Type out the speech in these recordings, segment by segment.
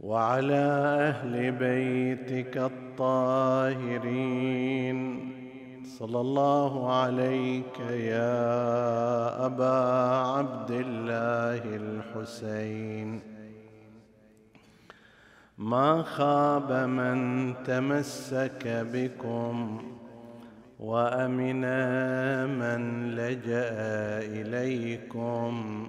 وعلى أهل بيتك الطاهرين. صلى الله عليك يا أبا عبد الله الحسين. ما خاب من تمسك بكم وأمن من لجأ إليكم.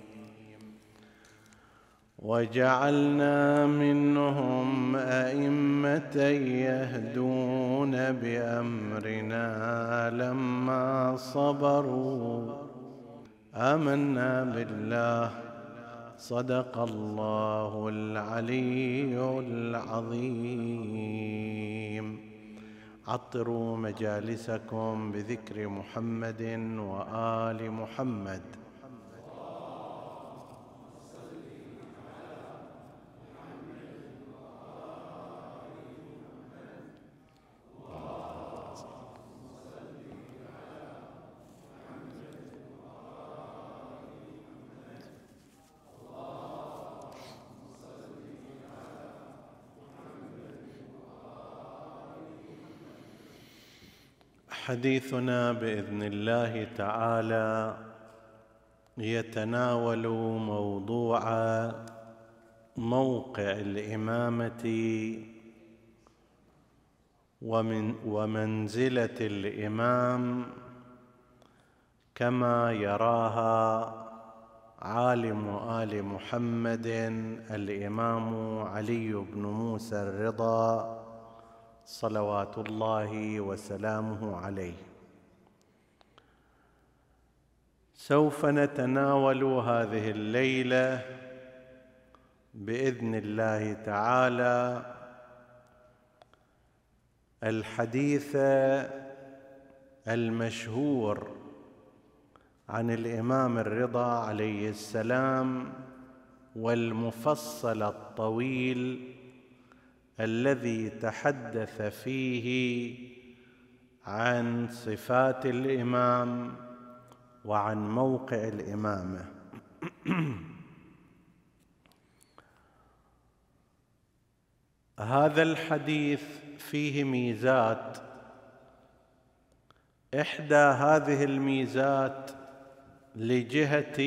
وجعلنا منهم أئمة يهدون بأمرنا لما صبروا. آمنا بالله. صدق الله العلي العظيم. عطروا مجالسكم بذكر محمد وآل محمد. حديثنا بإذن الله تعالى. يتناول موضوع موقع الإمامة ومن ومنزلة الإمام كما يراها عالم آل محمد الإمام علي بن موسى الرضا. صلوات الله وسلامه عليه. سوف نتناول هذه الليلة بإذن الله تعالى الحديث المشهور عن الإمام الرضا عليه السلام والمفصل الطويل الذي تحدث فيه عن صفات الإمام وعن موقع الإمامة. هذا الحديث فيه ميزات. إحدى هذه الميزات لجهة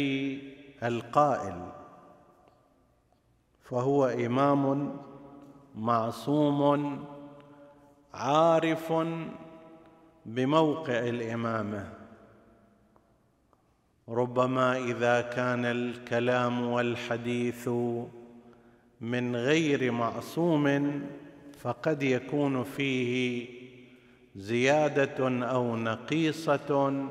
القائل فهو إمام معصوم عارف بموقع الإمامة. ربما إذا كان الكلام والحديث من غير معصوم فقد يكون فيه زيادة أو نقيصة.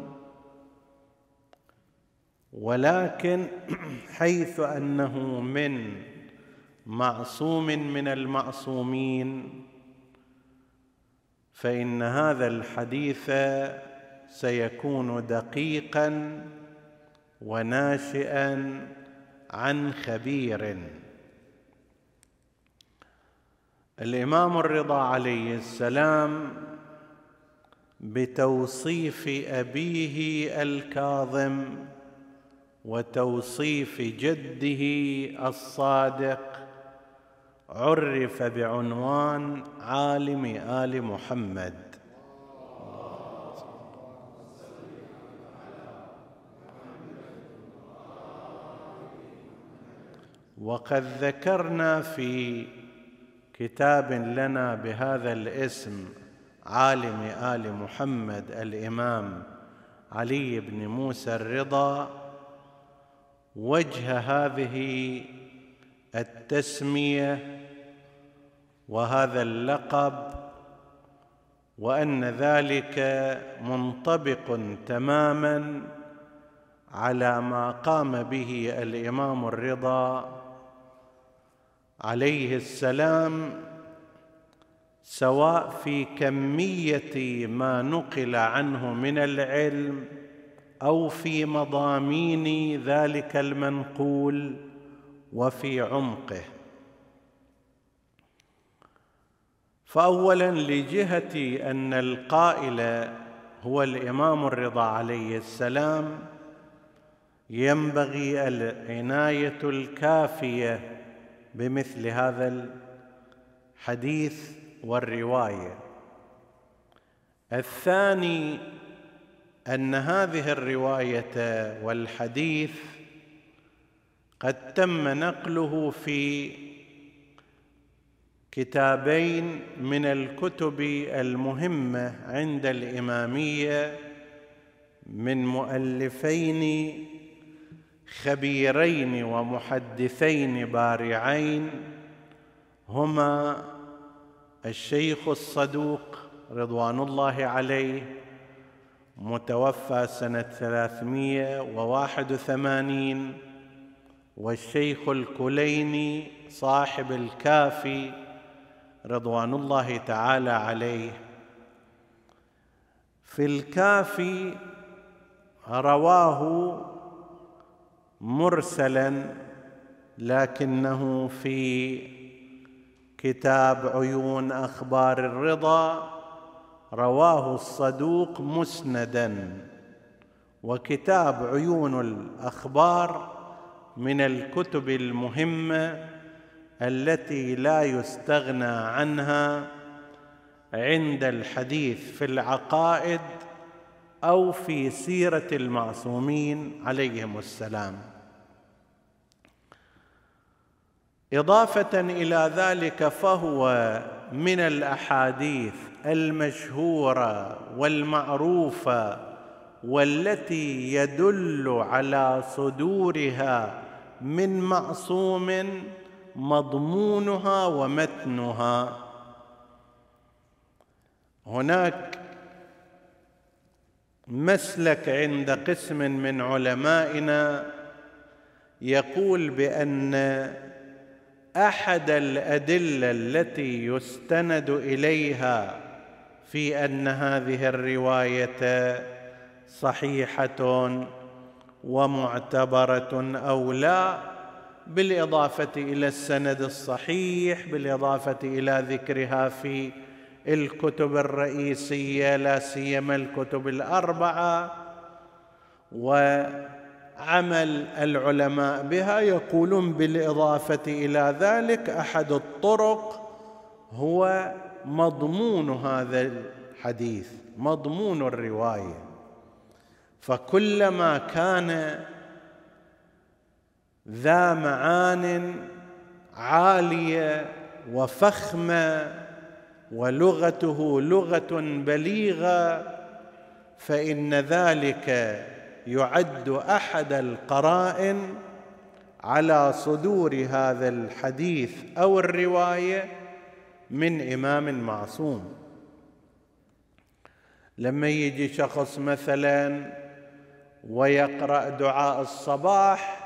ولكن حيث أنه من معصوم من المعصومين. فإن هذا الحديث سيكون دقيقا وناشئا عن خبير. الإمام الرضا عليه السلام بتوصيف أبيه الكاظم وتوصيف جده الصادق عرف بعنوان عالم آل محمد. وقد ذكرنا في كتاب لنا بهذا الاسم عالم آل محمد الإمام علي بن موسى الرضا وجه هذه التسمية وهذا اللقب وأن ذلك منطبق تماما على ما قام به الإمام الرضا عليه السلام سواء في كمية ما نقل عنه من العلم أو في مضامين ذلك المنقول وفي عمقه. فاولا لجهة أن القائل هو الإمام الرضا عليه السلام ينبغي العناية الكافية بمثل هذا الحديث والرواية. الثاني أن هذه الرواية والحديث قد تم نقله في كتابين من الكتب المهمة عند الإمامية من مؤلفين خبيرين ومحدثين بارعين هما الشيخ الصدوق رضوان الله عليه متوفى سنة ثلاثمية وواحد وثمانين والشيخ الكليني صاحب الكافي رضوان الله تعالى عليه. في الكافي رواه مرسلا لكنه في كتاب عيون أخبار الرضا رواه الصدوق مسندا وكتاب عيون الأخبار من الكتب المهمة التي لا يستغنى عنها عند الحديث في العقائد أو في سيرة المعصومين عليهم السلام. إضافة إلى ذلك فهو من الأحاديث المشهورة والمعروفة والتي يدل على صدورها من معصوم مضمونها ومتنها. هناك مسلك عند قسم من علمائنا يقول بأن أحد الأدلة التي يستند إليها في أن هذه الرواية صحيحة ومعتبرة أو لا بالإضافة إلى السند الصحيح بالإضافة إلى ذكرها في الكتب الرئيسية لا سيما الكتب الأربعة و عمل العلماء بها يقولون بالإضافة إلى ذلك أحد الطرق هو مضمون هذا الحديث مضمون الرواية. فكلما كان ذا معان عالية وفخمة ولغته لغة بليغة فإن ذلك يعد أحد القرائن على صدور هذا الحديث أو الرواية من إمام معصوم. لما يجي شخص مثلا ويقرأ دعاء الصباح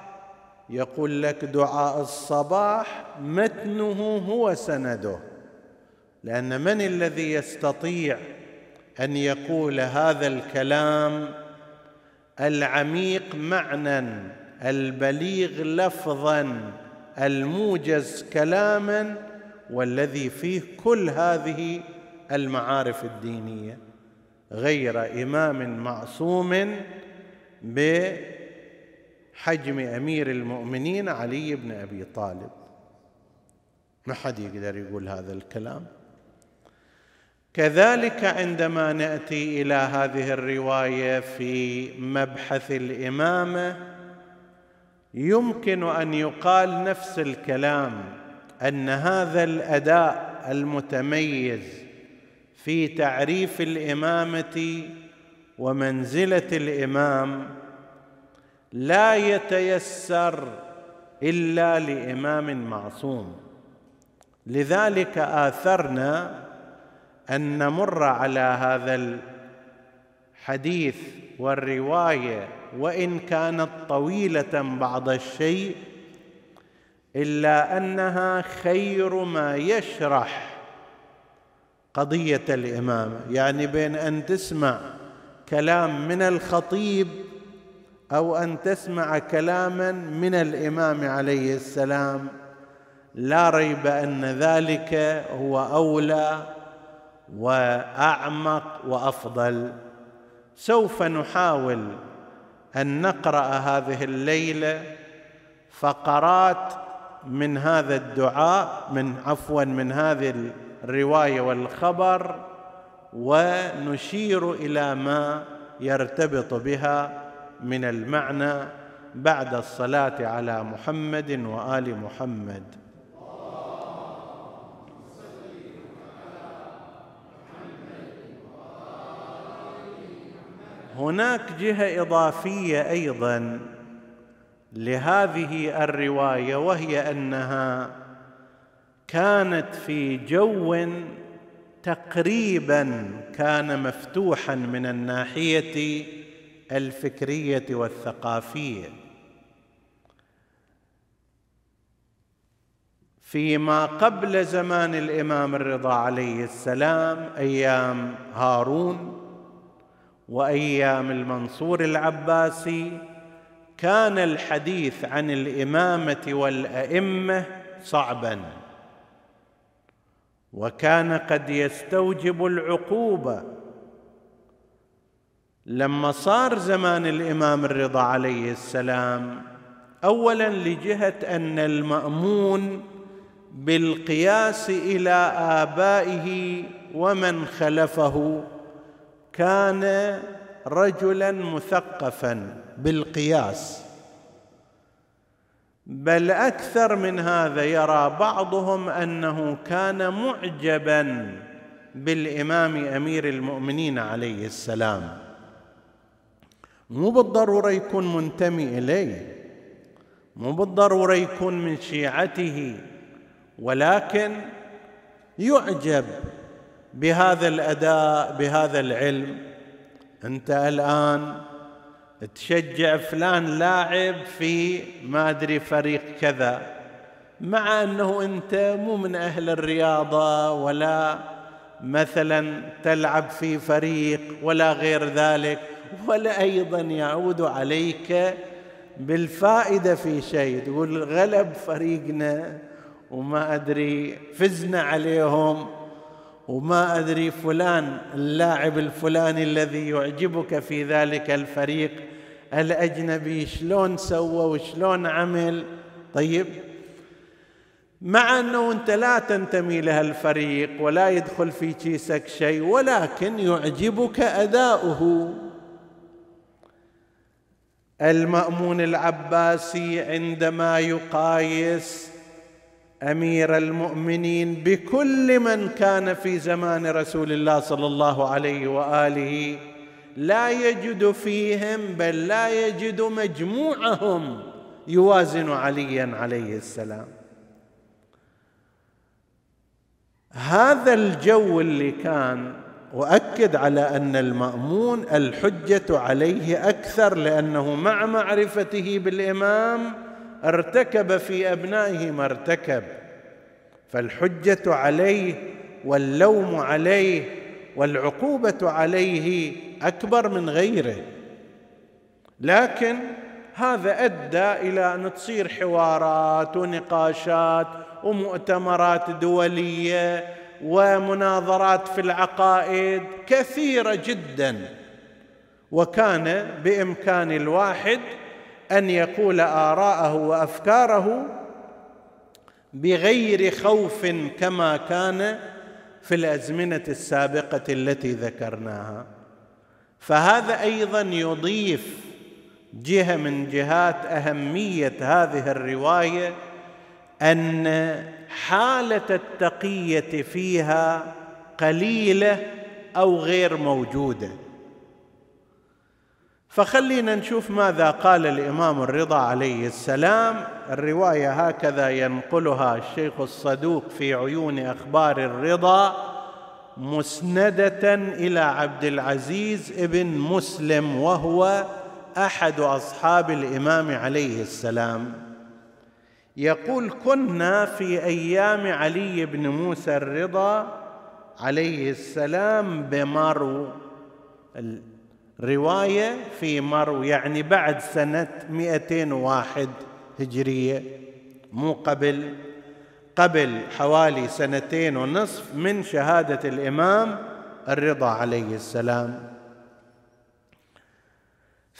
يقول لك دعاء الصباح متنه هو سنده. لأن من الذي يستطيع أن يقول هذا الكلام؟ العميق معنى البليغ لفظا الموجز كلاما والذي فيه كل هذه المعارف الدينية. غير إمام معصوم بحجم أمير المؤمنين علي بن أبي طالب. ما حد يقدر يقول هذا الكلام. كذلك عندما نأتي إلى هذه الرواية في مبحث الإمامة يمكن أن يقال نفس الكلام أن هذا الأداء المتميز في تعريف الإمامة ومنزلة الإمام لا يتيسر إلا لإمام معصوم. لذلك آثرنا أن نمر على هذا الحديث والرواية وإن كانت طويلة بعض الشيء إلا أنها خير ما يشرح قضية الامامه يعني بين أن تسمع كلام من الخطيب أو أن تسمع كلاما من الإمام عليه السلام. لا ريب أن ذلك هو أولى وأعمق وأفضل. سوف نحاول أن نقرأ هذه الليلة فقرات من هذا الدعاء من عفوا من هذه الرواية والخبر ونشير إلى ما يرتبط بها من المعنى بعد الصلاة على محمد وآل محمد. هناك جهة إضافية أيضا لهذه الرواية وهي أنها كانت في جو تقريبا كان مفتوحا من الناحية الفكرية والثقافية. فيما قبل زمان الإمام الرضا عليه السلام أيام هارون وأيام المنصور العباسي كان الحديث عن الإمامة والأئمة صعبا. وكان قد يستوجب العقوبة لما صار زمان الإمام الرضا عليه السلام اولا لجهة أن المأمون بالقياس إلى آبائه ومن خلفه كان رجلا مثقفا بالقياس. بل أكثر من هذا يرى بعضهم أنه كان معجبا بالإمام أمير المؤمنين عليه السلام. مو بالضرورة يكون منتمي إليه مو بالضرورة يكون من شيعته ولكن يعجب بهذا الأداء بهذا العلم. أنت الآن تشجع فلان لاعب في ما أدري فريق كذا مع أنه أنت مو من أهل الرياضة ولا مثلا تلعب في فريق ولا غير ذلك. ولا أيضا يعود عليك بالفائدة في شيء. تقول غلب فريقنا وما أدري فزنا عليهم وما أدري فلان اللاعب الفلاني الذي يعجبك في ذلك الفريق الأجنبي شلون سوى وشلون عمل. طيب مع أنه أنت لا تنتمي لها الفريق ولا يدخل في كيسك شيء ولكن يعجبك أداؤه. المأمون العباسي عندما يقايس أمير المؤمنين بكل من كان في زمان رسول الله صلى الله عليه وآله لا يجد فيهم بل لا يجد مجموعهم يوازن عليا عليه السلام. هذا الجو اللي كان وأكد على أن المأمون الحجة عليه أكثر لأنه مع معرفته بالإمام ارتكب في أبنائه ما ارتكب. فالحجة عليه واللوم عليه والعقوبة عليه أكبر من غيره. لكن هذا أدى إلى أن تصير حوارات ونقاشات ومؤتمرات دولية ومناظرات في العقائد كثيرة جدا. وكان بإمكان الواحد أن يقول آراءه وأفكاره بغير خوف كما كان في الأزمنة السابقة التي ذكرناها. فهذا أيضا يضيف جهة من جهات أهمية هذه الرواية أن حالة التقية فيها قليلة أو غير موجودة. فخلينا نشوف ماذا قال الإمام الرضا عليه السلام. الرواية هكذا ينقلها الشيخ الصدوق في عيون أخبار الرضا مسندة إلى عبد العزيز ابن مسلم وهو أحد أصحاب الإمام عليه السلام. يقول كنا في أيام علي بن موسى الرضا عليه السلام بمرو. الرواية في مرو يعني بعد سنة 201 هجرية مو قبل قبل حوالي سنتين ونصف من شهادة الإمام الرضا عليه السلام.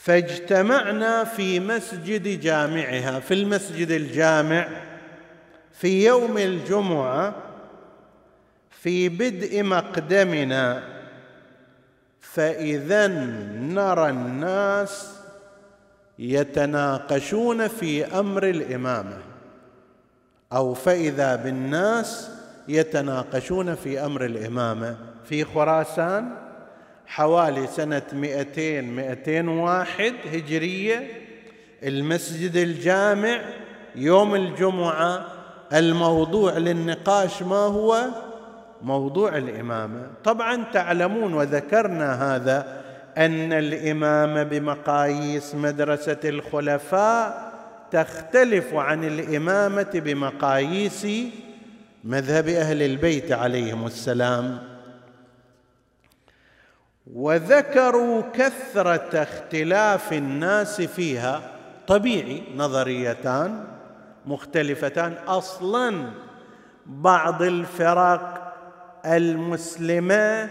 فاجتمعنا في مسجد جامعها في المسجد الجامع في يوم الجمعة في بدء مقدمنا. فإذا نرى الناس يتناقشون في أمر الإمامة أو فإذا بالناس يتناقشون في أمر الإمامة. في خراسان؟ حوالي سنة 200 201 هجرية المسجد الجامع يوم الجمعة الموضوع للنقاش ما هو؟ موضوع الإمامة. طبعا تعلمون وذكرنا هذا أن الامامه بمقاييس مدرسة الخلفاء تختلف عن الإمامة بمقاييس مذهب أهل البيت عليهم السلام. وذكروا كثرة اختلاف الناس فيها طبيعي نظريتان مختلفتان. أصلا بعض الفرق المسلمة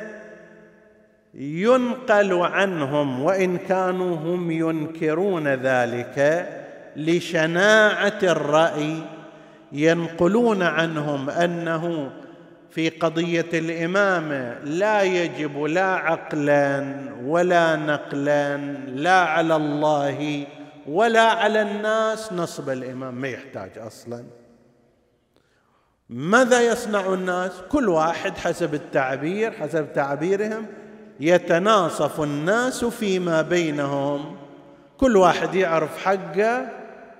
ينقل عنهم وإن كانوا هم ينكرون ذلك لشناعة الرأي ينقلون عنهم أنه في قضية الإمامة لا يجب لا عقلا ولا نقلا لا على الله ولا على الناس نصب الإمام ما يحتاج أصلا. ماذا يصنع الناس؟ كل واحد حسب التعبير حسب تعبيرهم يتناصف الناس فيما بينهم. كل واحد يعرف حقه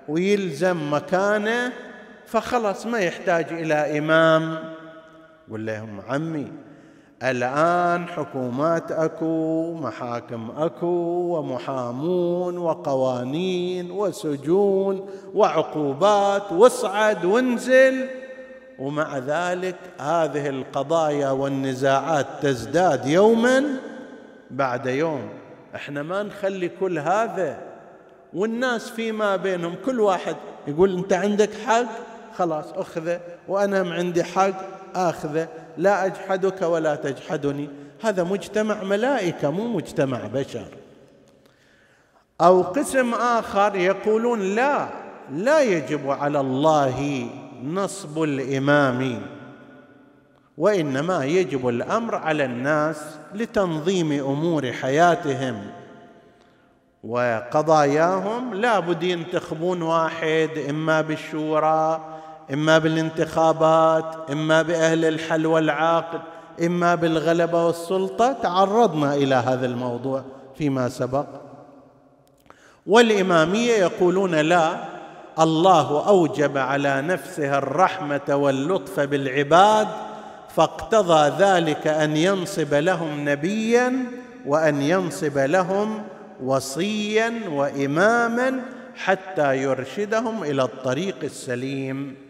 ويلزم مكانه فخلص ما يحتاج إلى إمام. ولا لهم عمي. الآن حكومات أكو محاكم أكو ومحامون وقوانين وسجون وعقوبات واصعد وانزل. ومع ذلك هذه القضايا والنزاعات تزداد يوما بعد يوم. إحنا ما نخلي كل هذا. والناس فيما بينهم كل واحد يقول أنت عندك حق؟ خلاص أخذه. وأنا عندي حق. آخذه لا أجحدك ولا تجحدني. هذا مجتمع ملائكة مو مجتمع بشر. أو قسم آخر يقولون لا لا يجب على الله نصب الإمام وإنما يجب الأمر على الناس لتنظيم أمور حياتهم وقضاياهم. لا بد ينتخبون واحد إما بالشورى إما بالانتخابات إما بأهل الحل والعقد إما بالغلبة والسلطة تعرضنا إلى هذا الموضوع فيما سبق. والإمامية يقولون لا الله أوجب على نفسه الرحمة واللطف بالعباد فاقتضى ذلك أن ينصب لهم نبيا وأن ينصب لهم وصيا واماما حتى يرشدهم إلى الطريق السليم.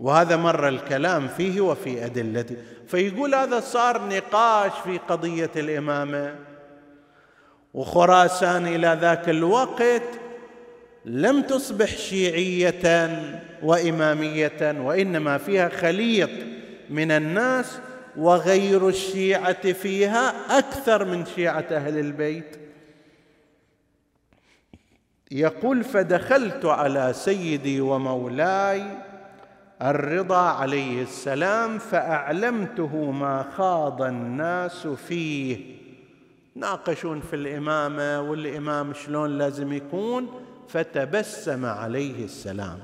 وهذا مر الكلام فيه وفي أدلته. فيقول هذا صار نقاش في قضية الإمامة. وخراسان إلى ذاك الوقت لم تصبح شيعية وإمامية وإنما فيها خليط من الناس وغير الشيعة فيها أكثر من شيعة أهل البيت. يقول فدخلت على سيدي ومولاي الرضا عليه السلام فأعلمته ما خاض الناس فيه. ناقشون في الإمامة والإمام شلون لازم يكون؟ فتبسم عليه السلام.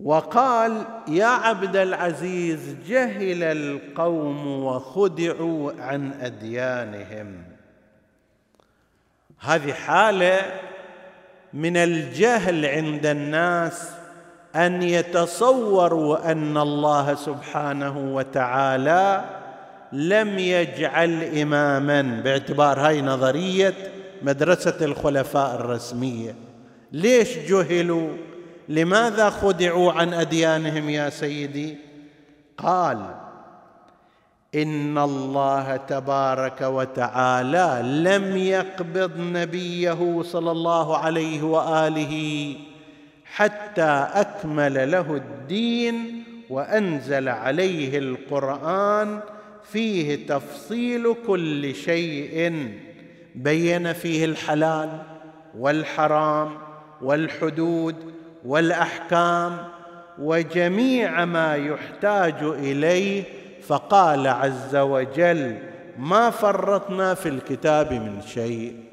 وقال يا عبد العزيز جهل القوم وخدعوا عن أديانهم. هذه حالة من الجهل عند الناس أن يتصوروا أن الله سبحانه وتعالى لم يجعل إماما باعتبار هاي نظرية مدرسة الخلفاء الرسمية. ليش جهلوا؟ لماذا خدعوا عن أديانهم يا سيدي؟ قال إن الله تبارك وتعالى لم يقبض نبيه صلى الله عليه وآله حتى أكمل له الدين وأنزل عليه القرآن فيه تفصيل كل شيء بين فيه الحلال والحرام والحدود والأحكام وجميع ما يحتاج إليه فقال عز وجل ما فرطنا في الكتاب من شيء.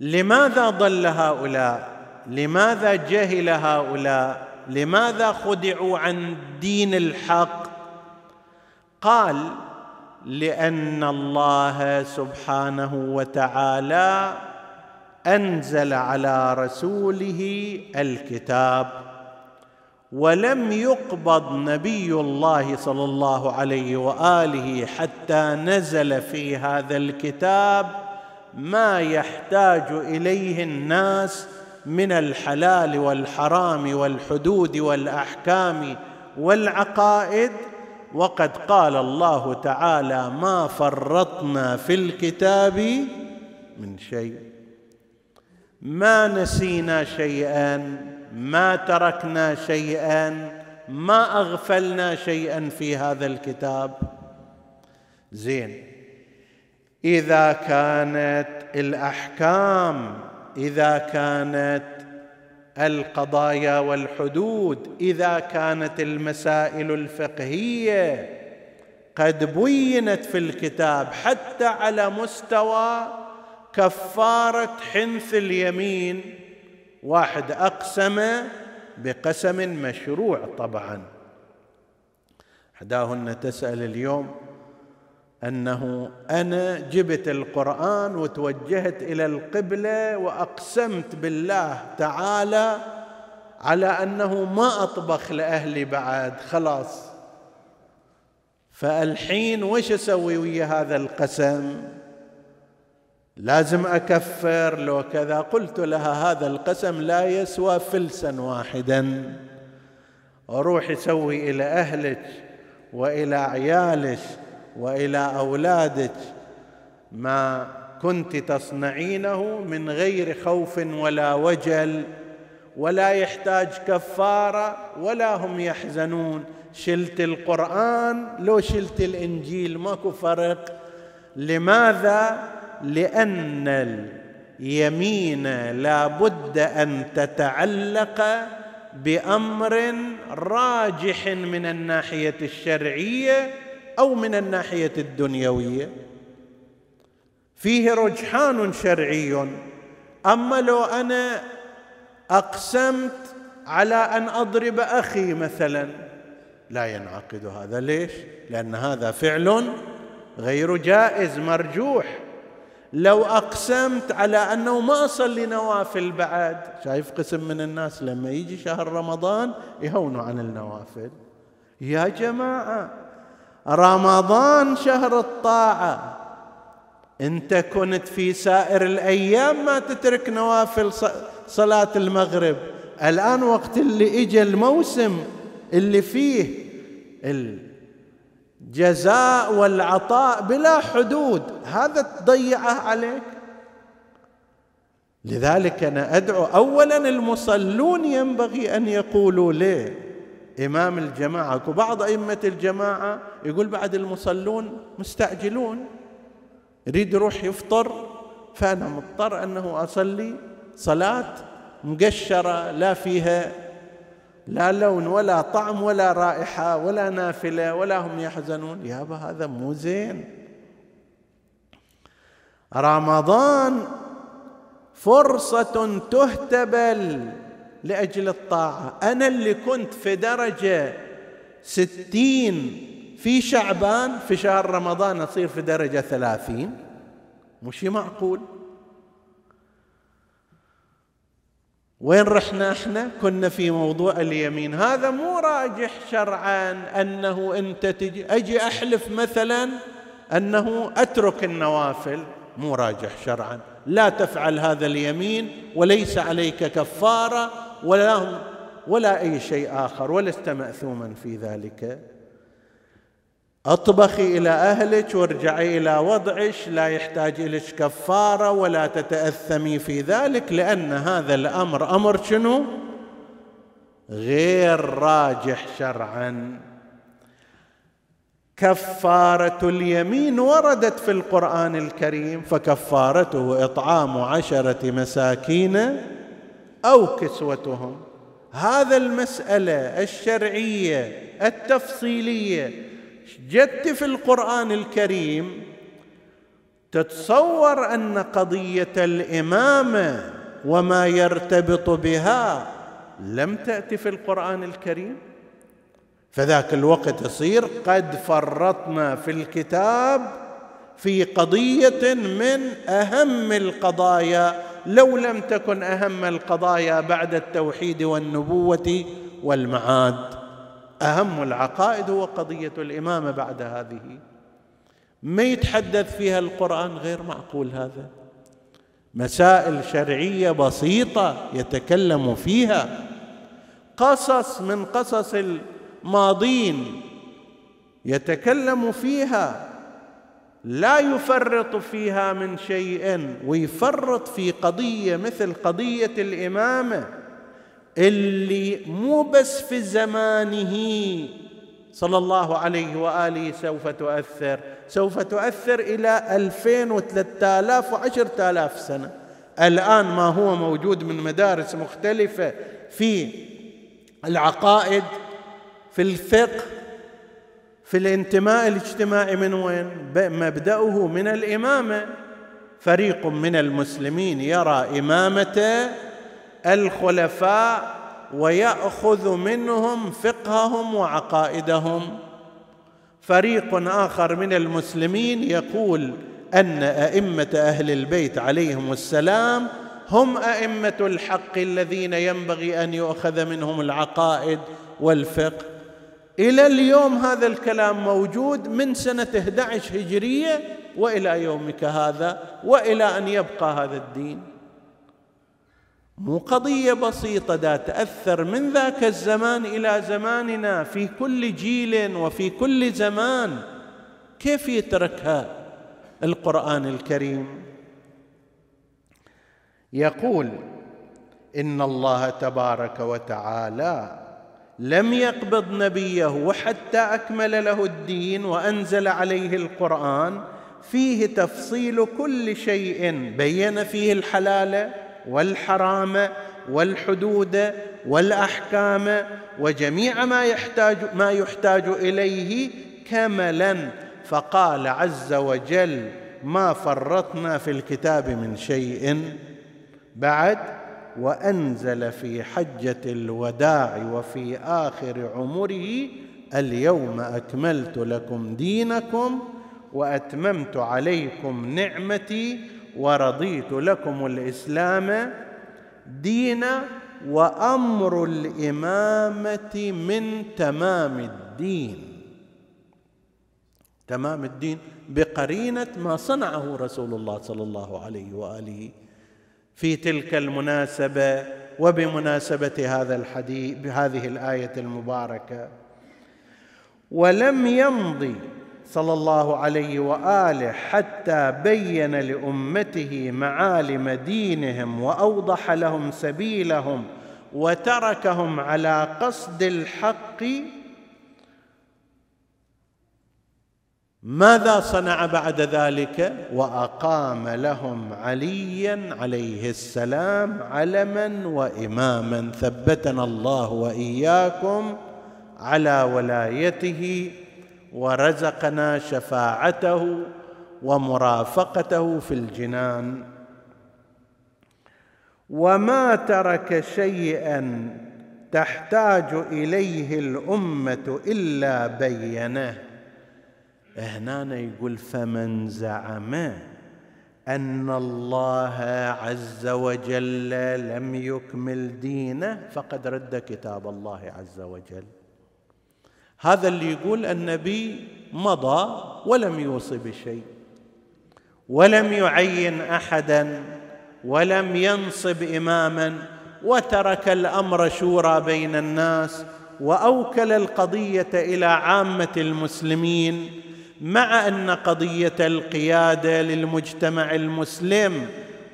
لماذا ضل هؤلاء؟ لماذا جهل هؤلاء؟ لماذا خدعوا عن دين الحق؟ قال لأن الله سبحانه وتعالى أنزل على رسوله الكتاب. ولم يقبض نبي الله صلى الله عليه وآله حتى نزل في هذا الكتاب ما يحتاج إليه الناس من الحلال والحرام والحدود والأحكام والعقائد. وقد قال الله تعالى ما فرطنا في الكتاب من شيء. ما نسينا شيئا. ما تركنا شيئا ما أغفلنا شيئا في هذا الكتاب. زين. إذا كانت الأحكام إذا كانت القضايا والحدود إذا كانت المسائل الفقهية قد بينت في الكتاب حتى على مستوى كفارة حنث اليمين واحد أقسم بقسم مشروع طبعا. أحداهن تسأل اليوم أنه أنا جبت القرآن وتوجهت إلى القبلة وأقسمت بالله تعالى على أنه ما أطبخ لأهلي بعد خلاص. فالحين وش أسوي ويا هذا القسم؟ لازم أكفر لو كذا قلت لها هذا القسم لا يسوى فلسا واحدا. وروحي سوي إلى أهلك وإلى عيالك وإلى أولادك ما كنت تصنعينه من غير خوف ولا وجل ولا يحتاج كفارة ولا هم يحزنون. شلت القرآن لو شلت الإنجيل ماكو فرق. لماذا لأن اليمين لا بد أن تتعلق بأمر راجح من الناحية الشرعية أو من الناحية الدنيوية. فيه رجحان شرعي. أما لو أنا أقسمت على أن أضرب أخي مثلا لا ينعقد هذا. ليش؟ لأن هذا فعل غير جائز مرجوح. لو أقسمت على أنه ما أصلي نوافل بعد. شايف قسم من الناس لما يجي شهر رمضان يهونوا عن النوافل. يا جماعة رمضان شهر الطاعة. أنت كنت في سائر الأيام ما تترك نوافل صلاة المغرب. الآن وقت اللي اجى الموسم اللي فيه الجزاء والعطاء بلا حدود. هذا تضيعه عليك. لذلك أنا أدعو اولا المصلون ينبغي أن يقولوا ليه؟ إمام الجماعة وبعض أئمة الجماعة يقول بعد المصلون مستعجلون يريد يروح يفطر فأنا مضطر أنه أصلي. صلاة مقشرة لا فيها لا لون ولا طعم ولا رائحة ولا نافلة ولا هم يحزنون. يابا هذا مو زين. رمضان فرصة تهتبل لأجل الطاعة. أنا اللي كنت في درجة ستين في شعبان في شهر رمضان أصير في درجة ثلاثين. مش معقول؟ وين رحنا إحنا؟ كنا في موضوع اليمين. هذا مو راجح شرعا أنه أنت تجي أجي أحلف مثلا أنه أترك النوافل. مو راجح شرعا. لا تفعل هذا اليمين وليس عليك كفارة ولا ولا أي شيء آخر. ولست ماثوما في ذلك. أطبخي إلى أهلك وارجعي إلى وضعك لا يحتاج إليك كفارة ولا تتأثمي في ذلك لأن هذا الأمر أمر شنو؟ غير راجح شرعا. كفارة اليمين وردت في القرآن الكريم فكفارته إطعام عشرة مساكين أو كسوتهم. هذا المسألة الشرعية التفصيلية جدت في القرآن الكريم تتصور أن قضية الإمامة وما يرتبط بها لم تأتي في القرآن الكريم؟ فذاك الوقت يصير قد فرطنا في الكتاب في قضية من أهم القضايا لو لم تكن أهم القضايا بعد التوحيد والنبوة والمعاد. أهم العقائد هو قضيه الامامه بعد هذه. ما يتحدث فيها القرآن غير معقول هذا. مسائل شرعية بسيطة يتكلم فيها. قصص من قصص الماضين يتكلم فيها. لا يفرط فيها من شيء ويفرط في قضية مثل قضية الإمامة. اللي مو بس في زمانه. صلى الله عليه وآله سوف تؤثر. سوف تؤثر إلى ألفين وثلاثة آلاف وعشرة آلاف سنة. الآن ما هو موجود من مدارس مختلفة في العقائد في الفقه في الانتماء الاجتماعي من وين؟ مبدأه من الإمامة. فريق من المسلمين يرى إمامة الخلفاء ويأخذ منهم فقههم وعقائدهم. فريق آخر من المسلمين يقول أن أئمة أهل البيت عليهم السلام هم أئمة الحق الذين ينبغي أن يؤخذ منهم العقائد والفقه. إلى اليوم هذا الكلام موجود من سنة 11 هجرية وإلى يومك هذا وإلى أن يبقى هذا الدين. مو قضية بسيطة دا تأثر من ذاك الزمان إلى زماننا في كل جيل وفي كل زمان. كيف يتركها القرآن الكريم؟ يقول إن الله تبارك وتعالى لم يقبض نبيه حتى أكمل له الدين وأنزل عليه القرآن. فيه تفصيل كل شيء بين فيه الحلال والحرام والحدود والأحكام وجميع ما يحتاج ما يحتاج إليه كملا. فقال عز وجل ما فرطنا في الكتاب من شيء بعد وأنزل في حجة الوداع وفي آخر عمره اليوم أكملت لكم دينكم وأتممت عليكم نعمتي ورضيت لكم الإسلام دينا وأمر الإمامة من تمام الدين. تمام الدين بقرينة ما صنعه رسول الله صلى الله عليه وآله في تلك المناسبة وبمناسبة هذا الحديث بهذه الآية المباركة. ولم يمضي صلى الله عليه وآله حتى بين لأمته معالم دينهم وأوضح لهم سبيلهم وتركهم على قصد الحق ماذا صنع بعد ذلك؟ وأقام لهم عليا عليه السلام علما وإماما. ثبتنا الله وإياكم على ولايته ورزقنا شفاعته ومرافقته في الجنان. وما ترك شيئا تحتاج إليه الأمة إلا بينه. هنا يقول فمن زعم أن الله عز وجل لم يكمل دينه فقد رد كتاب الله عز وجل. هذا اللي يقول النبي مضى ولم يوصي بشيء ولم يعين احدا ولم ينصب اماما وترك الأمر شورى بين الناس وأوكل القضية إلى عامة المسلمين مع أن قضية القيادة للمجتمع المسلم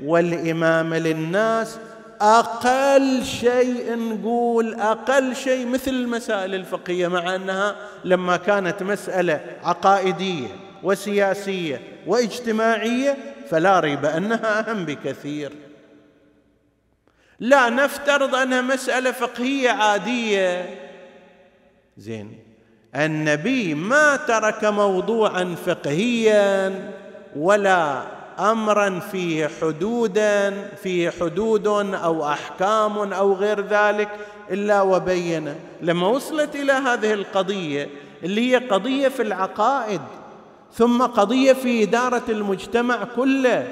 والامامه للناس أقل شيء نقول أقل شيء مثل المسائل الفقهية مع أنها لما كانت مسألة عقائدية وسياسية واجتماعية فلا ريب أنها أهم بكثير. لا نفترض انها مسألة فقهية عادية. زين. النبي ما ترك موضوعا فقهيا ولا امرا فيه حدودا فيه حدود أو أحكام أو غير ذلك إلا وبين لما وصلت إلى هذه القضية اللي هي قضية في العقائد ثم قضية في إدارة المجتمع كله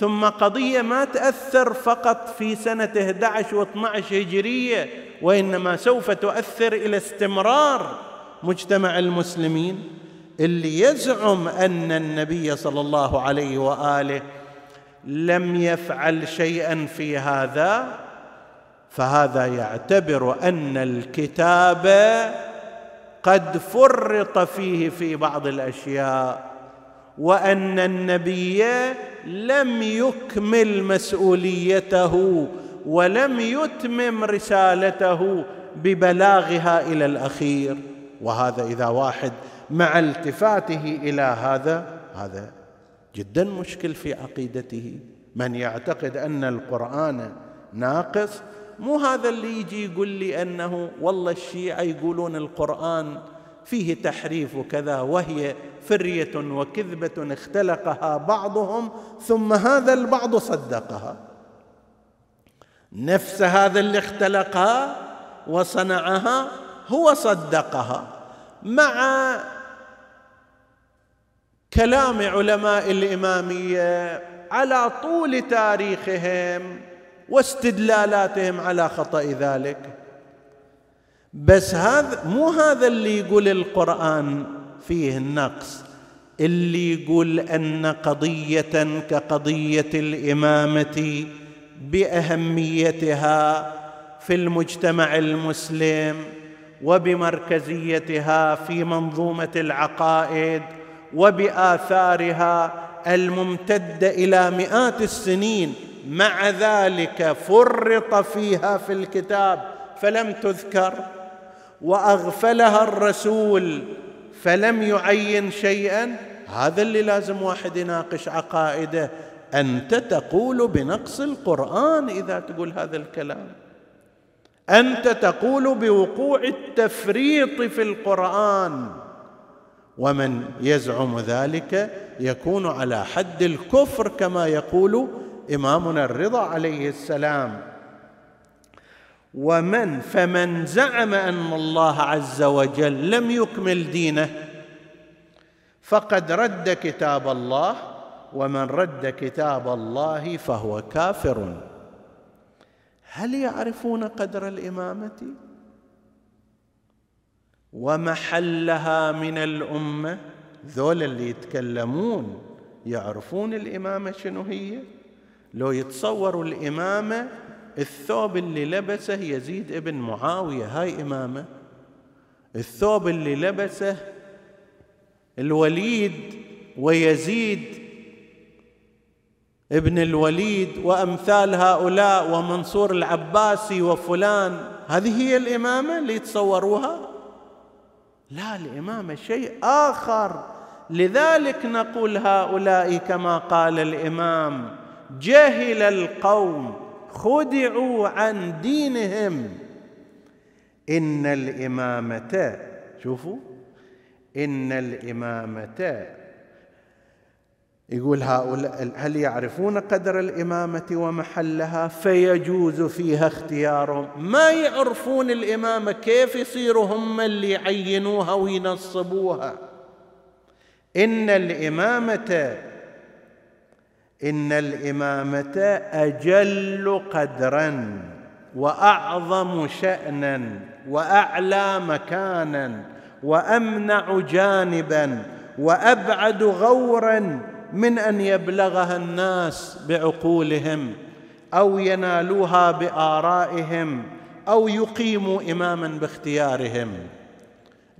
ثم قضية ما تأثر فقط في سنة 11 و12 هجرية وإنما سوف تؤثر إلى استمرار مجتمع المسلمين. اللي يزعم أن النبي صلى الله عليه وآله لم يفعل شيئا في هذا فهذا يعتبر أن الكتاب قد فرط فيه في بعض الأشياء وأن النبي لم يكمل مسؤوليته ولم يتمم رسالته ببلاغها إلى الأخير. وهذا إذا واحد مع التفاته إلى هذا هذا جدا مشكل في عقيدته. من يعتقد أن القرآن ناقص مو هذا اللي يجي يقول لي أنه والله الشيعة يقولون القرآن فيه تحريف وكذا وهي فرية وكذبة اختلقها بعضهم ثم هذا البعض صدقها. نفس هذا اللي اختلقها وصنعها هو صدقها. مع كلام علماء الإمامية على طول تاريخهم واستدلالاتهم على خطأ ذلك. بس هذا مو هذا اللي يقول القرآن فيه النقص. اللي يقول أن قضية كقضية الإمامة بأهميتها في المجتمع المسلم وبمركزيتها في منظومة العقائد وبآثارها الممتده إلى مئات السنين. مع ذلك فرط فيها في الكتاب فلم تذكر وأغفلها الرسول فلم يعين شيئا. هذا اللي لازم واحد يناقش عقائده. أنت تقول بنقص القرآن إذا تقول هذا الكلام. أنت تقول بوقوع التفريط في القرآن. ومن يزعم ذلك يكون على حد الكفر كما يقول إمامنا الرضا عليه السلام. ومن فمن زعم أن الله عز وجل لم يكمل دينه فقد رد كتاب الله ومن رد كتاب الله فهو كافر. هل يعرفون قدر الإمامة؟ ومحلها من الأمة. ذول اللي يتكلمون يعرفون الإمامة شنو هي. لو يتصوروا الإمامة الثوب اللي لبسه يزيد ابن معاوية. هاي إمامة. الثوب اللي لبسه الوليد ويزيد ابن الوليد وأمثال هؤلاء ومنصور العباسي وفلان. هذه هي الإمامة اللي يتصوروها. لا الامامه شيء آخر. لذلك نقول هؤلاء كما قال الإمام جهل القوم خدعوا عن دينهم. إن الإمامة شوفوا إن الإمامة يقول هؤلاء هل يعرفون قدر الإمامة ومحلها؟ فيجوز فيها اختيارهم. ما يعرفون الإمامة كيف يصيروا هم اللي يعينوها وينصبوها. إن الإمامة إن الإمامة أجل قدرا وأعظم شانا وأعلى مكانا وأمنع جانبا وأبعد غورا من أن يبلغها الناس بعقولهم أو ينالوها بآرائهم أو يقيموا إماما باختيارهم.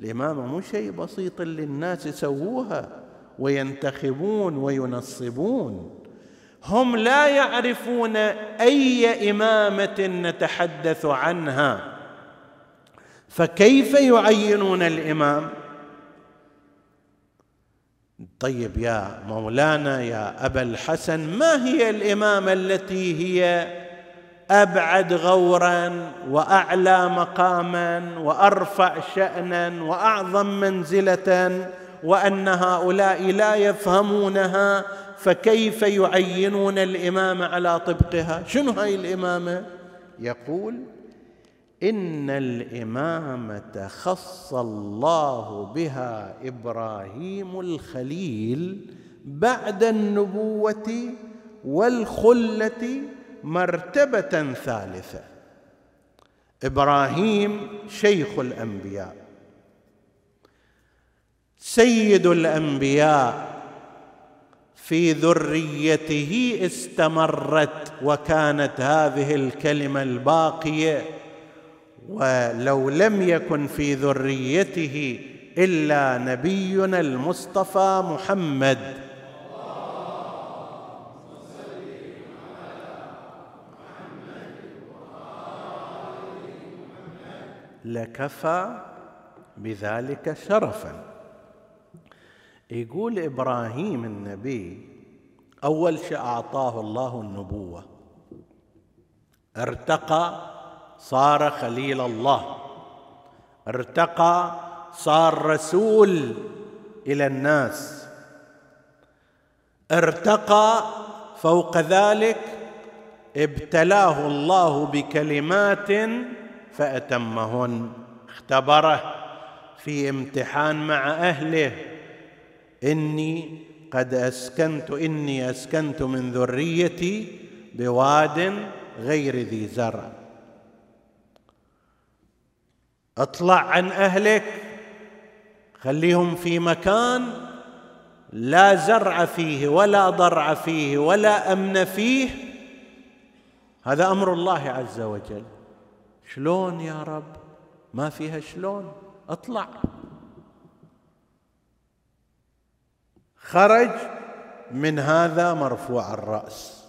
الامامه مو شيء بسيط اللي الناس يسووها وينتخبون وينصبون. هم لا يعرفون أي إمامة نتحدث عنها. فكيف يعينون الإمام؟ طيب يا مولانا يا أبا الحسن ما هي الامامه التي هي؟ أبعد غورا وأعلى مقاما وأرفع شأنا وأعظم منزلة وأن هؤلاء لا يفهمونها فكيف يعينون الامامه على طبقها؟ شنو هاي الإمامة؟ يقول إن الامامه خص الله بها إبراهيم الخليل بعد النبوة والخلة مرتبة ثالثة. إبراهيم شيخ الأنبياء. سيد الأنبياء في ذريته استمرت وكانت هذه الكلمة الباقية ولو لم يكن في ذريته إلا نبينا المصطفى محمد. لكفى بذلك شرفا. يقول إبراهيم النبي أول شيء أعطاه الله النبوة. ارتقى صار خليل الله. ارتقى صار رسول إلى الناس. ارتقى فوق ذلك ابتلاه الله بكلمات فأتمهن. اختبره في امتحان مع أهله. إني قد أسكنت إني أسكنت من ذريتي بواد غير ذي زرع. اطلع عن اهلك. خليهم في مكان لا زرع فيه ولا ضرع فيه ولا امن فيه. هذا أمر الله عز وجل. شلون يا رب؟ ما فيها شلون؟ اطلع. خرج من هذا مرفوع الرأس.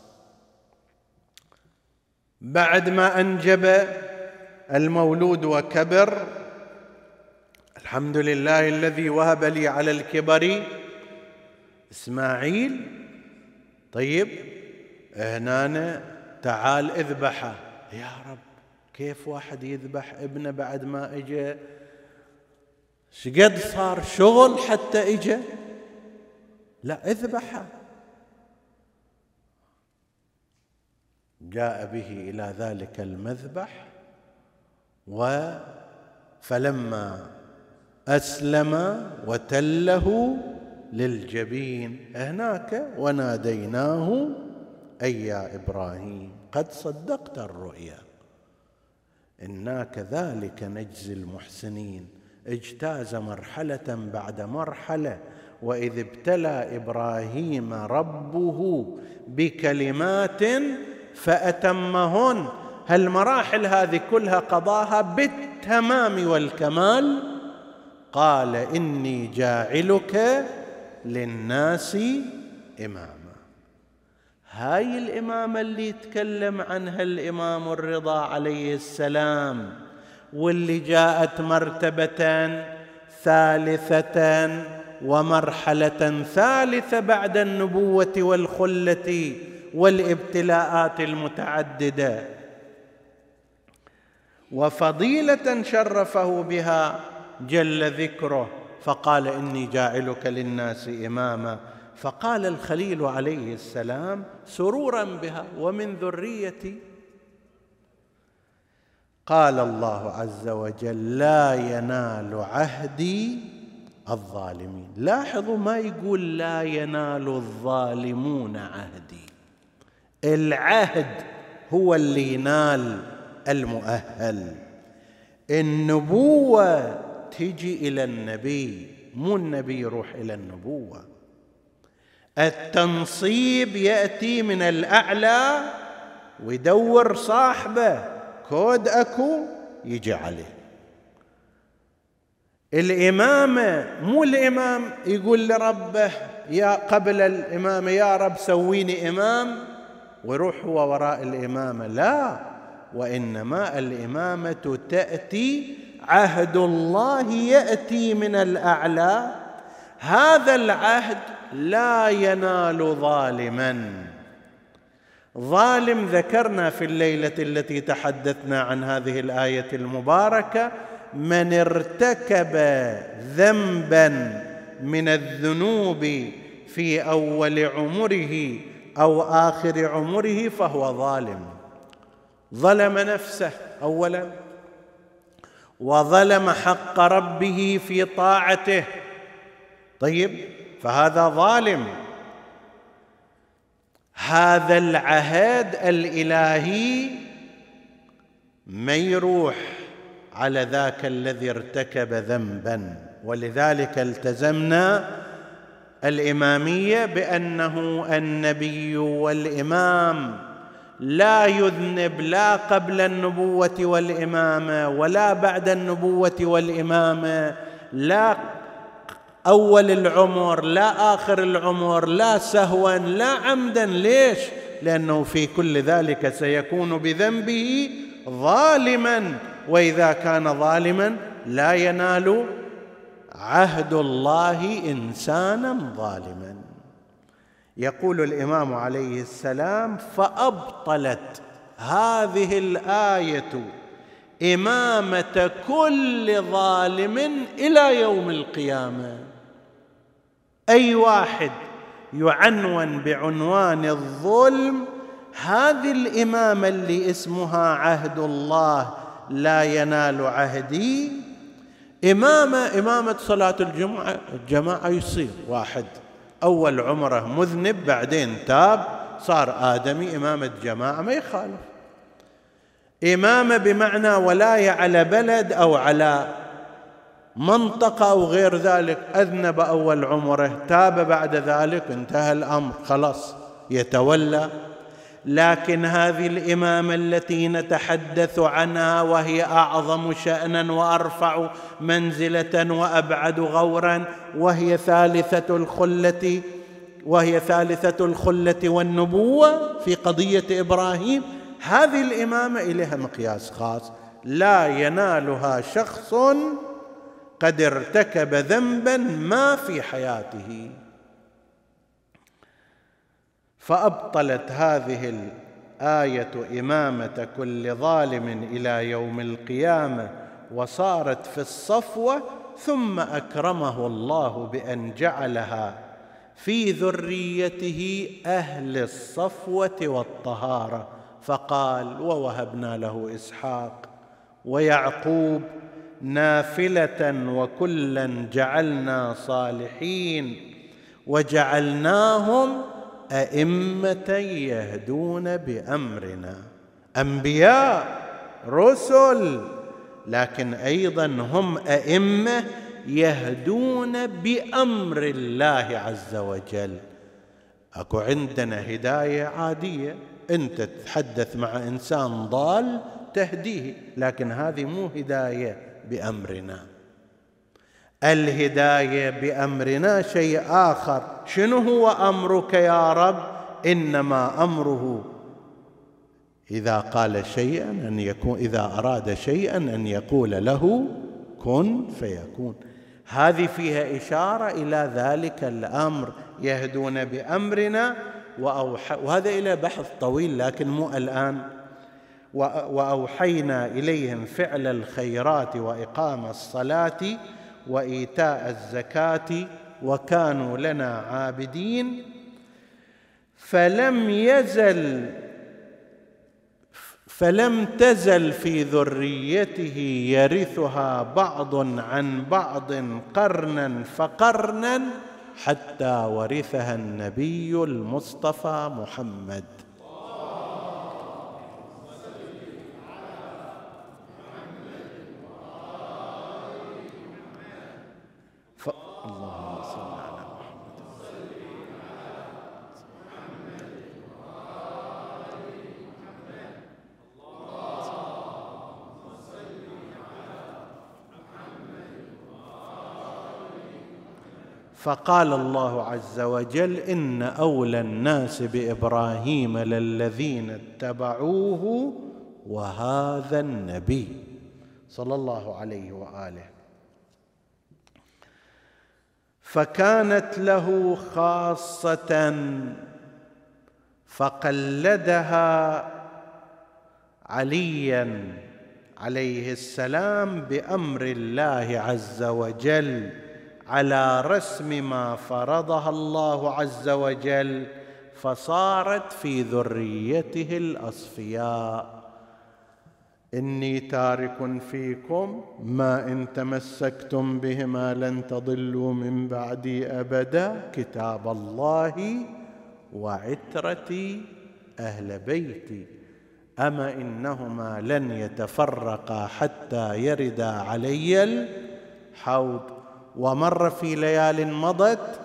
بعد ما انجب المولود وكبر. الحمد لله الذي وهب لي على الكبر. إسماعيل. طيب هنا تعال اذبحه. يا رب كيف واحد يذبح ابنه بعد ما اجى؟ شقد صار شغل حتى اجى؟ لا اذبحه. جاء به إلى ذلك المذبح. فلما أسلم وتله للجبين هناك وناديناه أي يا إبراهيم قد صدقت الرؤيا. إنا كذلك نجزي المحسنين اجتاز مرحلة بعد مرحلة وإذ ابتلى إبراهيم ربه بكلمات فأتمهن. هالمراحل هذه كلها قضاها بالتمام والكمال؟ قال إني جاعلك للناس إماما. هاي الإمامة اللي يتكلم عنها الإمام الرضا عليه السلام واللي جاءت مرتبه ثالثه ومرحلة ثالثة بعد النبوة والخلة والابتلاءات المتعددة. وفضيلة شرفه بها جل ذكره فقال إني جاعلك للناس إماما. فقال الخليل عليه السلام سرورا بها ومن ذريتي؟ قال الله عز وجل لا ينال عهدي الظالمين. لاحظوا ما يقول لا ينال الظالمون عهدي. العهد هو اللي ينال المؤهل. النبوة تجي إلى النبي مو النبي يروح إلى النبوة. التنصيب يأتي من الأعلى ويدور صاحبه كود أكو يجي عليه. الإمامة مو الإمام يقول لربه يا قبل الإمامة يا رب سويني إمام ويروح هو وراء الإمامة. لا. وإنما الإمامة تأتي عهد الله يأتي من الأعلى. هذا العهد لا ينال ظالما. ظالم ذكرنا في الليلة التي تحدثنا عن هذه الآية المباركة من ارتكب ذنبا من الذنوب في أول عمره أو آخر عمره فهو ظالم. ظلم نفسه اولا وظلم حق ربه في طاعته. طيب فهذا ظالم. هذا العهد الإلهي ما يروح على ذاك الذي ارتكب ذنبا. ولذلك التزمنا الإمامية بأنه النبي والإمام. لا يذنب لا قبل النبوة والإمامة ولا بعد النبوة والإمامة. لا أول العمر لا آخر العمر لا سهوا لا عمدا. ليش؟ لأنه في كل ذلك سيكون بذنبه ظالما. وإذا كان ظالما لا ينال عهد الله انسانا ظالما. يقول الإمام عليه السلام فأبطلت هذه الآية إمامة كل ظالم إلى يوم القيامة. أي واحد يعنون بعنوان الظلم هذه الإمامة اللي اسمها عهد الله لا ينال عهدي. إمامة إمامة صلاة الجمعة الجماعة يصير واحد. أول عمره مذنب بعدين تاب صار آدمي إمامة جماعة ما يخالف. إمامة بمعنى ولاية على بلد أو على منطقة أو غير ذلك أذنب أول عمره تاب بعد ذلك انتهى الأمر خلاص يتولى. لكن هذه الامامه التي نتحدث عنها وهي أعظم شأنا وأرفع منزلة وأبعد غورا وهي ثالثة الخلة وهي ثالثة الخلة والنبوة في قضية إبراهيم. هذه الامامه إليها مقياس خاص. لا ينالها شخص قد ارتكب ذنبا ما في حياته. فأبطلت هذه الآية إمامة كل ظالم إلى يوم القيامة وصارت في الصفوة ثم أكرمه الله بأن جعلها في ذريته أهل الصفوة والطهارة. فقال ووهبنا له إسحاق ويعقوب نافلة وكلا جعلنا صالحين وجعلناهم ائمه يهدون بأمرنا. أنبياء رسل لكن أيضا هم أئمة يهدون بأمر الله عز وجل. أكو عندنا هداية عادية. أنت تتحدث مع إنسان ضال تهديه لكن هذه مو هداية بأمرنا. الهداية بأمرنا شيء آخر. شنو هو أمرك يا رب؟ إنما أمره إذا قال شيئا أن يكون إذا أراد شيئا أن يقول له كن فيكون. هذه فيها إشارة إلى ذلك الأمر. يهدون بأمرنا وأوح وهذا إلى بحث طويل لكن مو الآن. وأوحينا إليهم فعل الخيرات وإقام الصلاة وإيتاء الزكاة وكانوا لنا عابدين فلم يزل فلم تزل في ذريته يرثها بعض عن بعض قرنا فقرنا حتى ورثها النبي المصطفى محمد. فقال الله عز وجل إن أولى الناس بإبراهيم للذين اتبعوه وهذا النبي. صلى الله عليه وآله. فكانت له خاصة فقلدها عليا عليه السلام بأمر الله عز وجل. على رسم ما فرضها الله عز وجل فصارت في ذريته الأصفياء. إني تارك فيكم ما إن تمسكتم بهما لن تضلوا من بعدي أبدا كتاب الله وعترتي أهل بيتي. أما إنهما لن يتفرقا حتى يردا علي الحوض. ومر في ليال مضت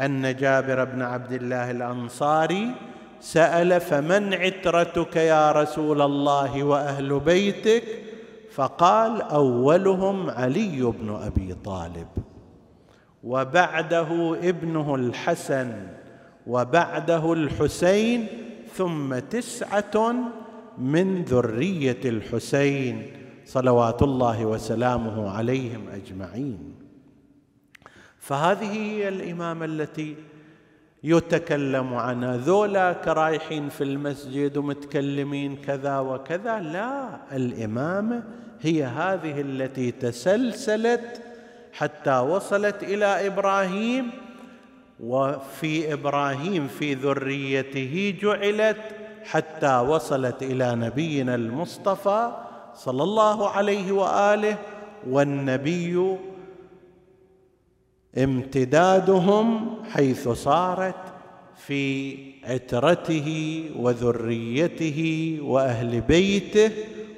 أن جابر بن عبد الله الأنصاري سأل فمن عترتك يا رسول الله وأهل بيتك؟ فقال أولهم علي بن أبي طالب. وبعده ابنه الحسن وبعده الحسين ثم تسعة من ذرية الحسين صلوات الله وسلامه عليهم أجمعين. فهذه هي الإمامة التي يتكلم عنها. ذولا رايحين في المسجد ومتكلمين كذا وكذا. لا الإمامة هي هذه التي تسلسلت حتى وصلت إلى إبراهيم. وفي إبراهيم في ذريته جعلت حتى وصلت إلى نبينا المصطفى صلى الله عليه وآله. والنبي امتدادهم حيث صارت في عترته وذريته وأهل بيته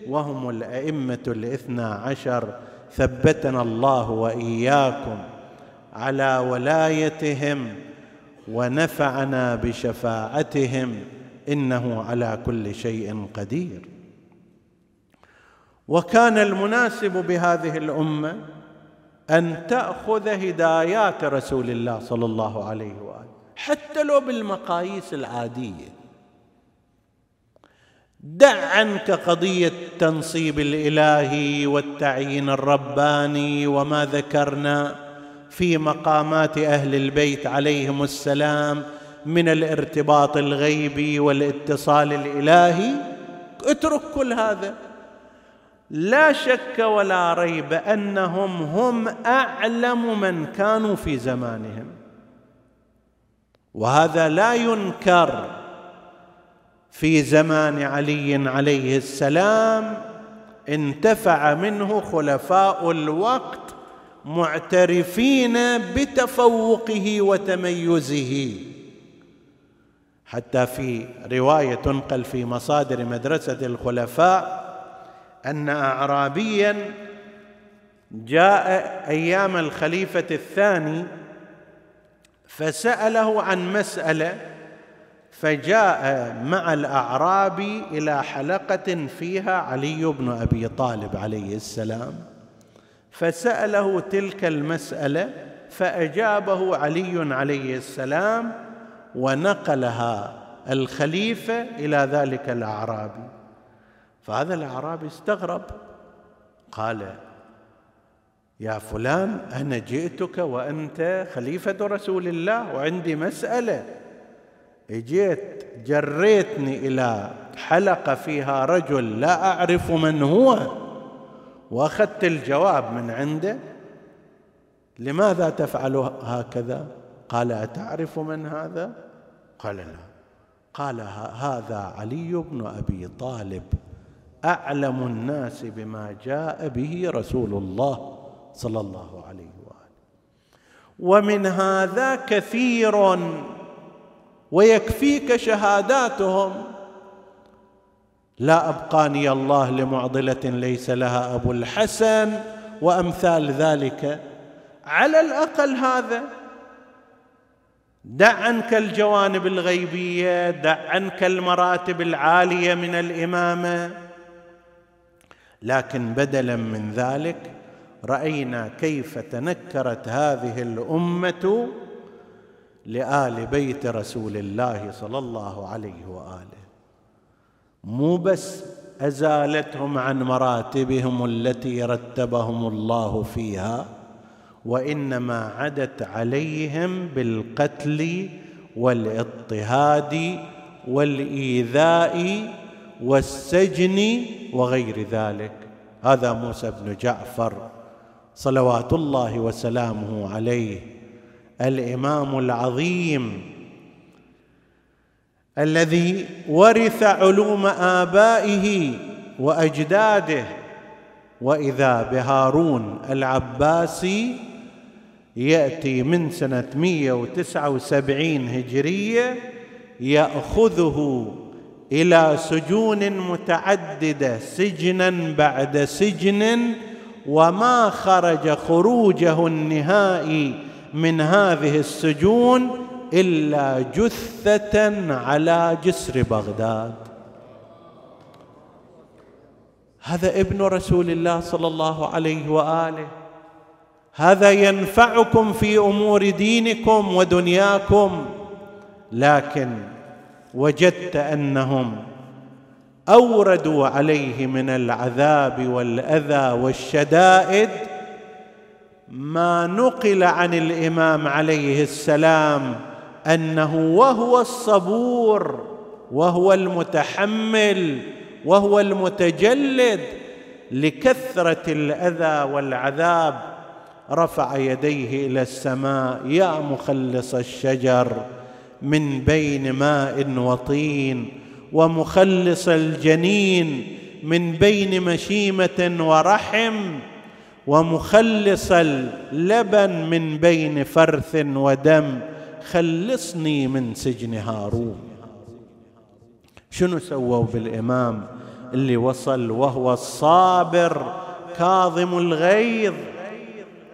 وهم الأئمة الاثنى عشر. ثبتنا الله وإياكم على ولايتهم ونفعنا بشفاعتهم إنه على كل شيء قدير. وكان المناسب بهذه الأمة أن تأخذ هدايات رسول الله صلى الله عليه وآله. حتى لو بالمقاييس العادية. دع عنك قضية التنصيب الالهي والتعيين الرباني وما ذكرنا في مقامات أهل البيت عليهم السلام من الارتباط الغيبي والاتصال الإلهي. اترك كل هذا. لا شك ولا ريب أنهم هم أعلم من كانوا في زمانهم. وهذا لا ينكر في زمان علي عليه السلام انتفع منه خلفاء الوقت معترفين بتفوقه وتميزه. حتى في رواية تنقل في مصادر مدرسة الخلفاء أن اعرابيا جاء أيام الخليفة الثاني فسأله عن مسألة فجاء مع الاعرابي إلى حلقة فيها علي بن أبي طالب عليه السلام فسأله تلك المسألة فأجابه علي عليه السلام ونقلها الخليفة إلى ذلك الأعرابي فهذا الأعرابي استغرب. قال يا فلان أنا جئتك وأنت خليفة رسول الله وعندي مسألة. اجيت جريتني إلى حلقة فيها رجل لا أعرف من هو وأخذت الجواب من عنده. لماذا تفعل هكذا؟ قال أتعرف من هذا؟ قال لا. قال هذا علي بن أبي طالب. أعلم الناس بما جاء به رسول الله صلى الله عليه وآله. ومن هذا كثير ويكفيك شهاداتهم. لا أبقاني الله لمعضلة ليس لها أبو الحسن وأمثال ذلك. على الأقل هذا. دع عنك الجوانب الغيبية دع عنك المراتب العالية من الإمامة. لكن بدلا من ذلك رأينا كيف تنكرت هذه الأمة لآل بيت رسول الله صلى الله عليه وآله. مو بس أزالتهم عن مراتبهم التي رتبهم الله فيها وإنما عدت عليهم بالقتل والإضطهاد والإيذاء والسجن وغير ذلك. هذا موسى بن جعفر صلوات الله وسلامه عليه. الإمام العظيم الذي ورث علوم آبائه وأجداده. وإذا بهارون العباسي يأتي من سنة 179 هجرية يأخذه إلى سجون متعددة سجنا بعد سجن وما خرج خروجه النهائي من هذه السجون إلا جثة على جسر بغداد. هذا ابن رسول الله صلى الله عليه وآله. هذا ينفعكم في أمور دينكم ودنياكم لكن وجدت أنهم أوردوا عليه من العذاب والأذى والشدائد ما نقل عن الإمام عليه السلام أنه وهو الصبور وهو المتحمل وهو المتجلد لكثرة الأذى والعذاب. رفع يديه إلى السماء يا مخلص الشجر من بين ماء وطين ومخلص الجنين من بين مشيمة ورحم ومخلص اللبن من بين فرث ودم. خلصني من سجن هارون. شنو سووا بالإمام اللي وصل وهو الصابر كاظم الغيظ؟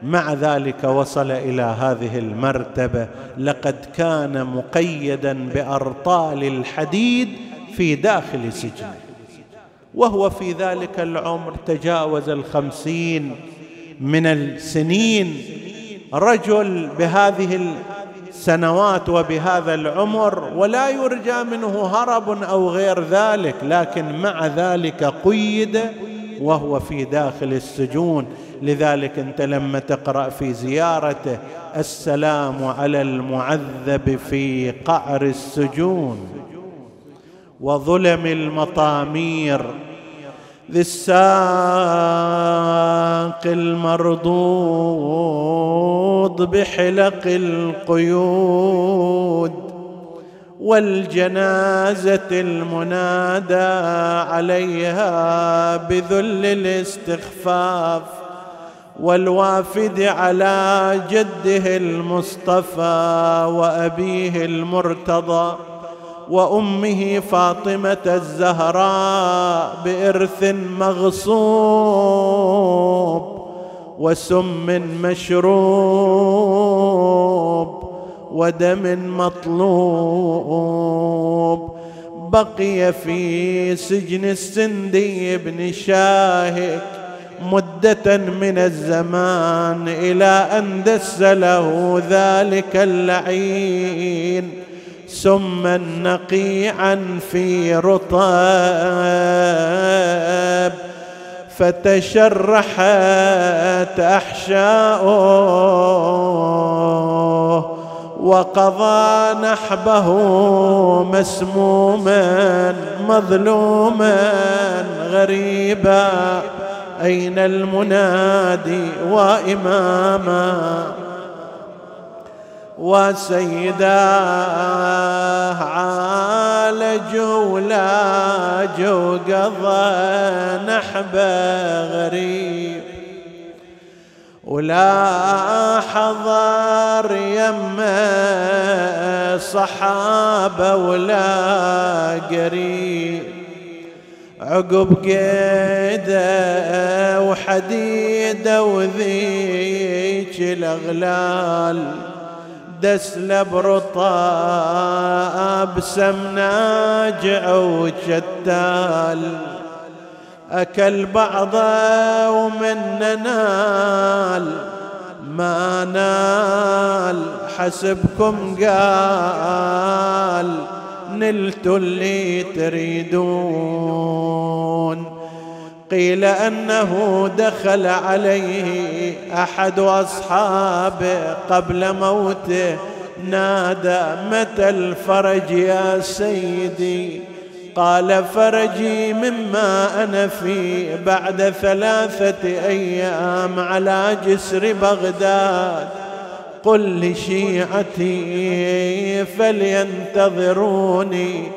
مع ذلك وصل إلى هذه المرتبة. لقد كان مقيدا بأرطال الحديد في داخل سجنه وهو في ذلك العمر تجاوز الخمسين من السنين. رجل بهذه السنوات وبهذا العمر ولا يرجى منه هرب أو غير ذلك لكن مع ذلك قيد وهو في داخل السجون. لذلك انت لما تقرأ في زيارته السلام على المعذب في قعر السجون. وظلم المطامير ذي الساق المرضوض بحلق القيود. والجنازة المنادى عليها بذل الاستخفاف والوافد على جده المصطفى وأبيه المرتضى وأمه فاطمة الزهراء بإرث مغصوب وسم مشروب ودم مطلوب. بقي في سجن السندي بن شاهك مدة من الزمان إلى أن دس له ذلك اللعين. سما نقيعا في رطاب. فتشرحت أحشاؤه. وقضى نحبه مسموما مظلوما غريبا. أين المنادي وإماما؟ وسيداه عالجوا ولاجوا قضى نحبه غريب. ولا حضر يمه صحابة ولا قريب. عقب قيده وحديده وذيك الأغلال. دس برطاب سم ناجع وشتال أكل بعضه ومن نال ما نال حسبكم قال نلت اللي تريدون. قيل أنه دخل عليه أحد اصحابه قبل موته نادى متى الفرج يا سيدي؟ قال فرجي مما أنا فيه بعد ثلاثة أيام على جسر بغداد. قل لشيعتي فلينتظروني.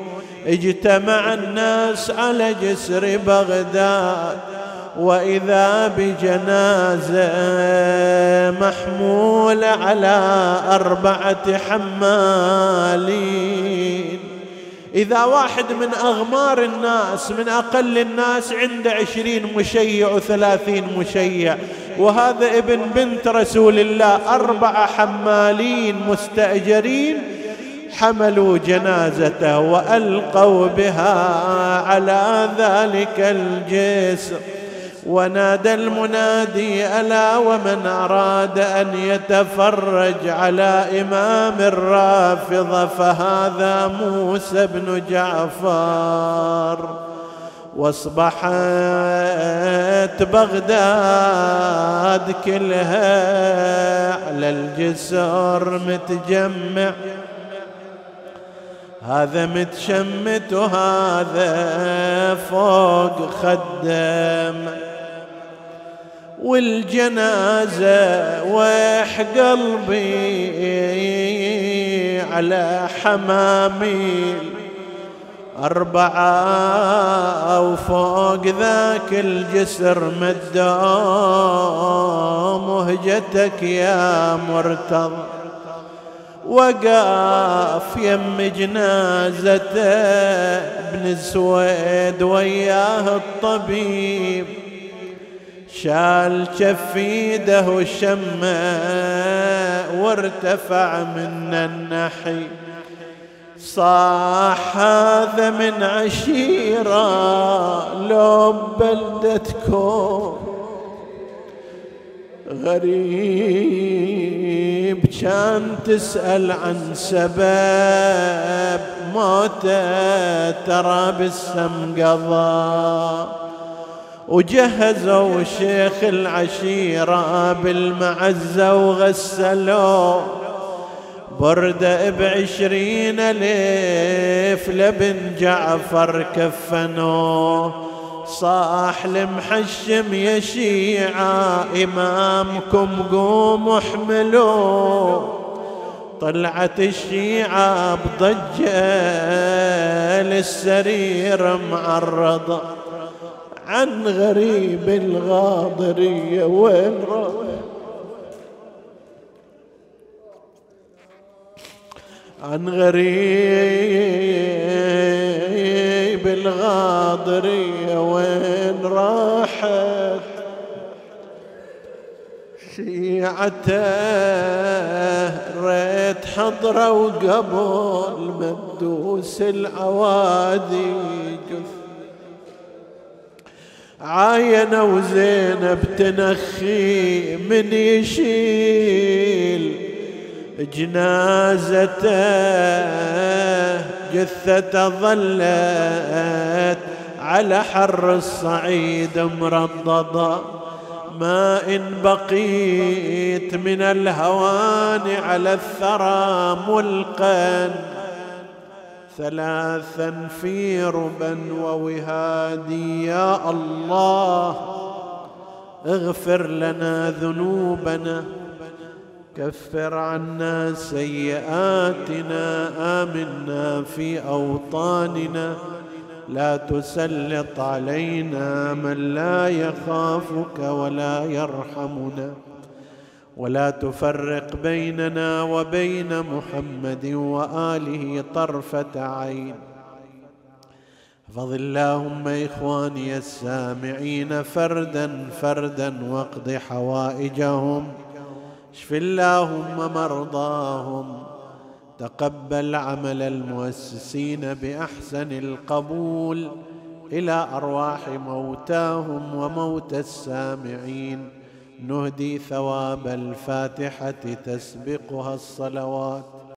اجتمع الناس على جسر بغداد. وإذا بجنازة محموله على أربعة حمالين. إذا واحد من أغمار الناس من أقل الناس عنده عشرين مشيع وثلاثين مشيع. وهذا ابن بنت رسول الله أربعة حمالين مستأجرين حملوا جنازته وألقوا بها على ذلك الجسر. ونادى المنادي ألا ومن أراد أن يتفرج على إمام الرافضه فهذا موسى بن جعفر. وأصبحت بغداد كلها على الجسر متجمع. هذا متشمت وهذا فوق خدم. والجنازة ويح قلبي على حماميل. أربعة وفوق ذاك الجسر مدوا مهجتك يا مرتضى. وقاف يم جنازته ابن سويد وياه الطبيب. شال شفيده وشمه وارتفع من النحي. صاح هذا من عشيرة لو بلدتكم. غريب كان تسأل عن سبب موته ترى بالسم قضى. وجهزوا شيخ العشيرة بالمعزة وغسلوا بردة بعشرين ألف لبن جعفر كفنوه. صاح المحشم يا شيعة إمامكم قوموا احملوا طلعت الشيعة بضجة للسرير معرضة. عن غريب الغاضرية وين عن غريب الغاضرية وين راحت شيعته ريت حضرة وقبل مدوس العوادي جث عاينة وزينب تنخي من يشيل جنازته جثته ظلت على حر الصعيد مرضضة. ما إن بقيت من الهوان على الثرى ملقا ثلاثا في ربا ووهادي. يا الله اغفر لنا ذنوبنا كفر عنا سيئاتنا آمنا في أوطاننا. لا تسلط علينا من لا يخافك ولا يرحمنا. ولا تفرق بيننا وبين محمد وآله طرفة عين. احفظ اللهم إخواني السامعين فردا فردا واقض حوائجهم. اشف اللهم مرضاهم. تقبل عمل المؤسسين بأحسن القبول إلى أرواح موتاهم وموتى السامعين. نهدي ثواب الفاتحة تسبقها الصلوات.